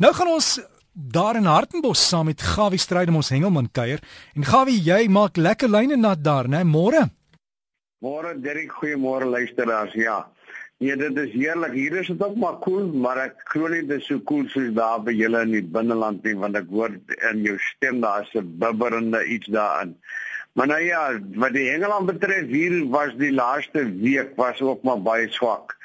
Nou gaan ons daar in Hartenbos saam met Gawie Strydom ons hengelman kuier. En Gawie, jy maak lekker lyne nat daar, né? Môre. Môre, Derek, goeiemôre luisteraars. Ja. Nee, dit is heerlik. Hier is dit ook maar koel, cool, maar ek glo nie dit is so koel cool soos daar by julle in die binneland nie, want ek hoor in jou stem daar is 'n bibberende iets daarin. Maar nou ja, wat die Engeland betref, hier was die laaste week was ook maar baie swak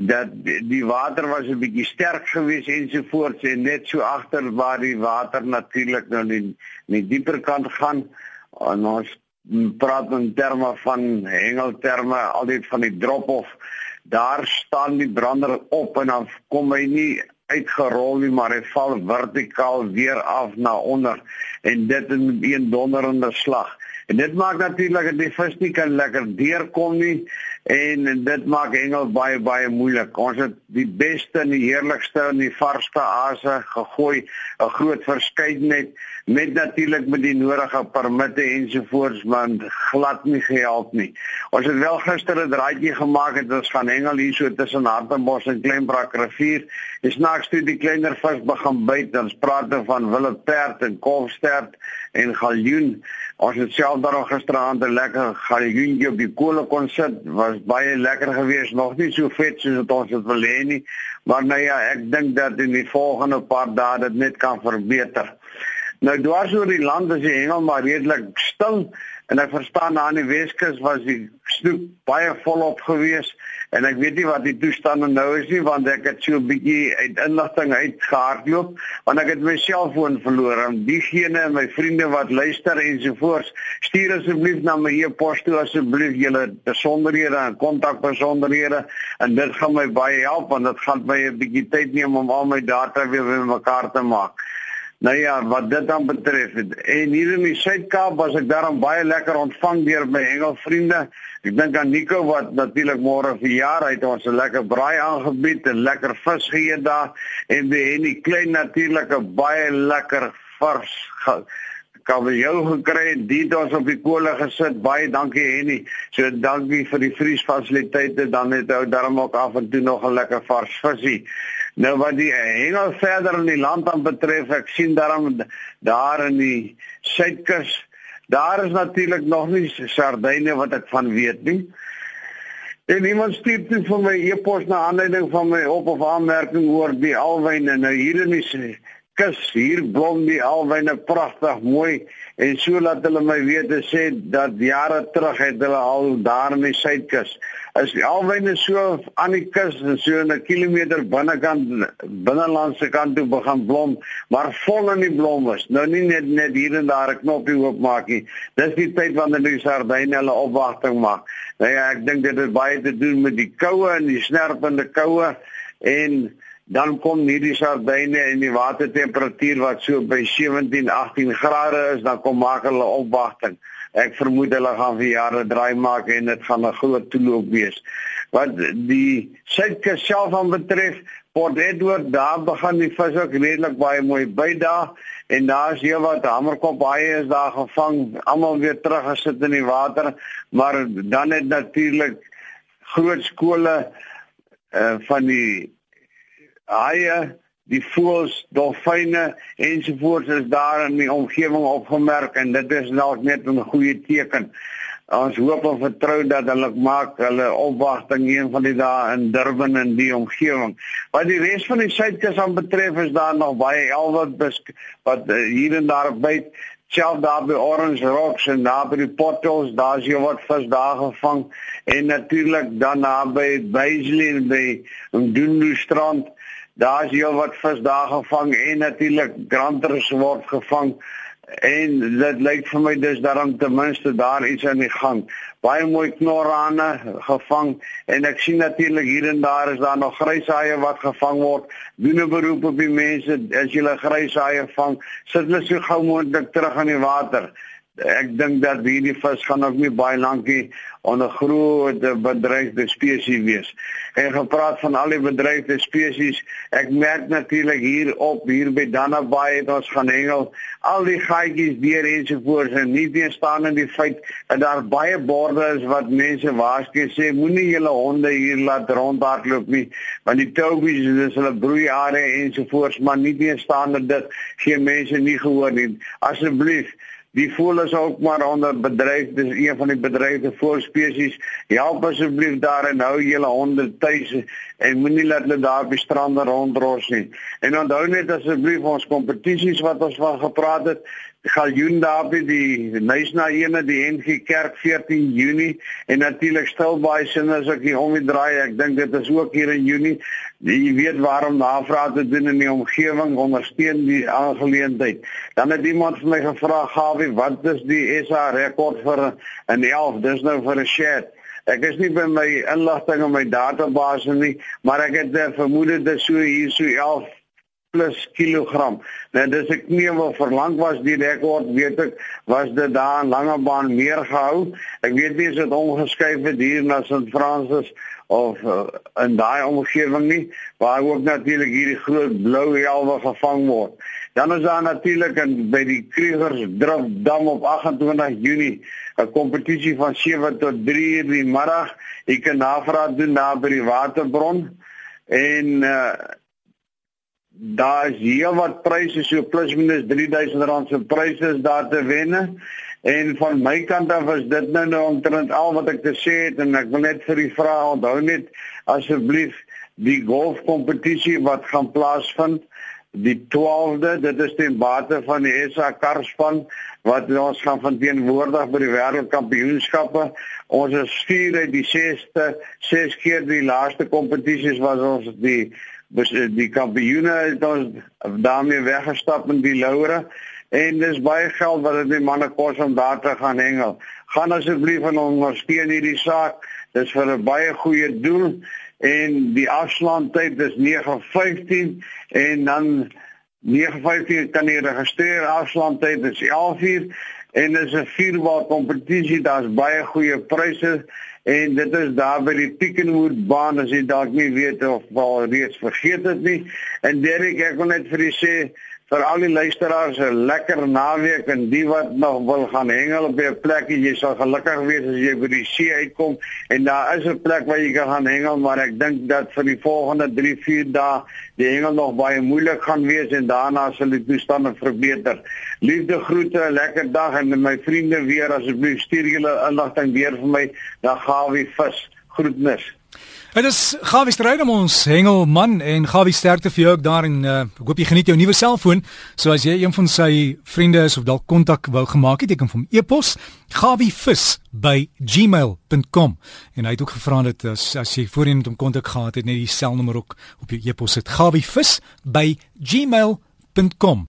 dat die water was 'n bietjie sterk geweest ensovoorts en net so agter waar die water natuurlik nou in die dieper kant gaan. En ons praat in terme van hengelterme altyd van die drop off daar staan die brander op en dan kom hy nie uitgerol nie maar hy val vertikaal weer af na onder en dit in 'n donderende slag. En dit maak natuurlik dat die vis nie kan lekker deurkom nie en dit maak hengel baie baie moeilik. Ons het die beste en die heerlikste en die varsste aase gegooi, 'n groot verskeidenheid met natuurlik met die nodige permitte ensovoorts, maar glad nie gehelp nie. Ons het wel gister 'n draaitjie gemaak het ons gaan hengel hier so tussen Hartenbos en Kleinbrak rivier. Dis naaks toe die kleiner vis begin byt, dan ons van willeperd en kolfstert en galjoen. Ons het self daar gisteraand 'n lekker galjoentjie op die kolle kon sit. Was baie lekker geweest, nog nie so vet soos wat ons dit wil hê nie. Maar nou ja, ek dink dat in die volgende paar dae dit net kan verbeter. Nou dwars oor die land is die hengel maar redelik stil en ek verstaan aan die Weskus was die snoek baie volop geweest en ek weet nie wat die toestande nou is nie want ek het so 'n bietjie uit inligting uitgehardloop want ek het my selfoon verloor en diegene en my vriende wat luister ensovoorts stuur asseblief na my e-pos toe asseblief julle besonderhede en kontakbesonderhede en dit gaan my baie help want dit gaan my 'n bietjie tyd neem om al my data weer bymekaar te maak. Nou ja, wat dit dan betref, en hier in die Suid-Kaap was ek daarom baie lekker ontvang deur my Engelvriende. Ek dink aan Nico wat natuurlik môre verjaar het ons 'n lekker braai aangebied en lekker vis geëet daar en by Henny Klein natuurlik 'n baie lekker vars kabeljou gekry en dit ons op die kolle gesit. Baie dankie Henny. So dankie vir die vriesfasiliteite dan het ou daarom ook af en toe nog 'n lekker vars visie. Nou wat die hengel verder in die land aan betref, ek sien daarom daar in die suidkus, daar is natuurlik nog nie sardyne wat ek van weet nie. En iemand stuur toe vir my e-pos na aanleiding van my op of aanmerking oor die alwyne. Nou hier in die kus, hier blom die alwyne pragtig mooi en so laat hulle my weet en sê dat jare terug het hulle al daar in die suidkus is alwyne so aan die kus en so 'n kilometer binnekant binnelandse kant toe begin blom, maar vol in die blom is. Nou nie net net hier en daar 'n knoppie oopmaak nie. Dis die tyd wanneer die sardyne hulle opwagting maak. Nou ja, ek dink dit het baie te doen met die koue en die snerpende koue en dan kom hierdie sardyne en die watertemperatuur wat so by 17, 18 grade is, dan kom maak hulle opwagting ek vermoed hulle gaan vir jare draai maak en dit gaan 'n groot toeloop wees. Wat die suidkus self aan betref, Port Edward, daar begin die vis ook redelik baie mooi by daar en daar's hier wat hamerkop baie is daar gevang, almal weer terug gesit in die water, maar dan het natuurlik groot skole uh, van die haie die voëls, dolfyne ensovoorts is daar in die omgewing opgemerk en dit is dalk net 'n goeie teken. Ons hoop en vertrou dat hulle maak hulle opwagting een van die dae in Durban en die omgewing. Wat die res van die suidkus aan betref is daar nog baie elwat wat uh, hier en daar byt self daar by Orange Rocks en daar by die Portals, daar's jy wat vis daar gevang en natuurlik dan naby Baisley en by Mdundu strand daar's heel wat vis daar gevang en natuurlik granters word gevang en dit lyk vir my dis daarom ten minste daar iets aan die gang. Baie mooi knorrane gevang en ek sien natuurlik hier en daar is daar nog gryshaie wat gevang word. Doen 'n beroep op die mense as jy 'n gryshaie vang, sit hulle so gou moontlik terug in die water. Ek dink dat hierdie vis gaan ook nie baie lankie onder groot bedreigde spesies wees. En gepraat van al die bedreigde spesies, ek merk natuurlik hier op hier by Dannabaai het ons gaan hengel. Al die gaatjies deur ensovoorts en nie teenstaan in die feit dat daar baie borde is wat mense waarsku. Sê moenie julle honde hier laat rondhardloop nie. Want die toubies is hulle broeiare ensovoorts maar nie teenstaan dit gee mense nie gehoor nie asseblief Die voël is ook maar onder bedreig. Dis een van die bedreigde voëlspesies. Help asseblief daar en hou julle honde tuis en moenie laat hulle daar op die strande rondros nie. En onthou net asseblief ons kompetisies wat ons van gepraat het, Galjoen daar by die Nysna ene die NG Kerk 14 Junie. En natuurlik Stilbaai sin as ek hier om die draai. Ek dink dit is ook hier in Junie. Jy weet waarom navraag te doen in die omgewing ondersteun die aangeleentheid. Dan het iemand vir my gevra Gawie wat is die SA rekord vir in 11 dis nou vir 'n shed Ek is nie by my inligting in my database nie, maar ek het 'n vermoede dit so hier so 11 plus kilogram. Nou dis ek nie wel verlang was die rekord weet ek was dit daar in Langebaan meer gehou. Ek weet nie as dit omgeskuif het hier na St. Francis of uh, in daai omgewing nie waar ook natuurlik hierdie groot blou helwe gevang word. Dan is daar natuurlik in by die Kriegers Drif dam op 28 Junie 'n kompetisie van 7 tot 3 uur die middag. Jy kan navraag doen na by die waterbron en uh, daar is hier wat pryse so plus minus R3000 se pryse is daar te wen. En van my kant af is dit nou nou omtrent al wat ek te sê het en ek wil net vir u vra onthou net asseblief die golfkompetisie wat gaan plaasvind die 12de dit is ten bate van die SA Karspan wat ons gaan van teenwoordig by die wêreldkampioenskappe ons is vier uit die 6ste 6 keer die laaste kompetisies was ons die die kampioene het ons daarmee weggestap in die laure en dis baie geld wat dit die manne kos om daar te gaan hengel. Gaan asseblief en ondersteun hierdie saak. Dis vir 'n baie goeie doel en die afslaantyd is 9:15 en dan 9:15 kan jy registreer. Afslaantyd is 11:00 en dis 'n vierbaar kompetisie. Daar's baie goeie pryse en dit is daar by die Pickenwood baan as jy dalk nie weet of al reeds vergeet het nie en Derek ek wil net vir u sê vir al die luisteraars 'n lekker naweek en die wat nog wil gaan hengel op 'n plekie jy sal gelukkig wees as jy by die see uitkom. En daar is 'n plek waar jy kan gaan hengel maar ek dink dat vir die volgende 3 4 dae die hengel nog baie moeilik gaan wees en daarna sal die toestande verbeter. Liefde groete 'n lekker dag en my vriende weer asseblief stuur julle inligting weer vir my dan gaan we vis groetnis Dit is Gawie Strydom ons hengelman en Gawie sterkte vir jou ook daar en uh, ek hoop jy geniet jou nuwe selfoon. So as jy een van sy vriende is of dalk kontak wou gemaak het, jy kan hom e-pos gawievis@gmail.com en hy het ook gevra dat as as jy voorheen met hom kontak gehad het, net die selnommer ook op jou e-pos sit gawievis@gmail.com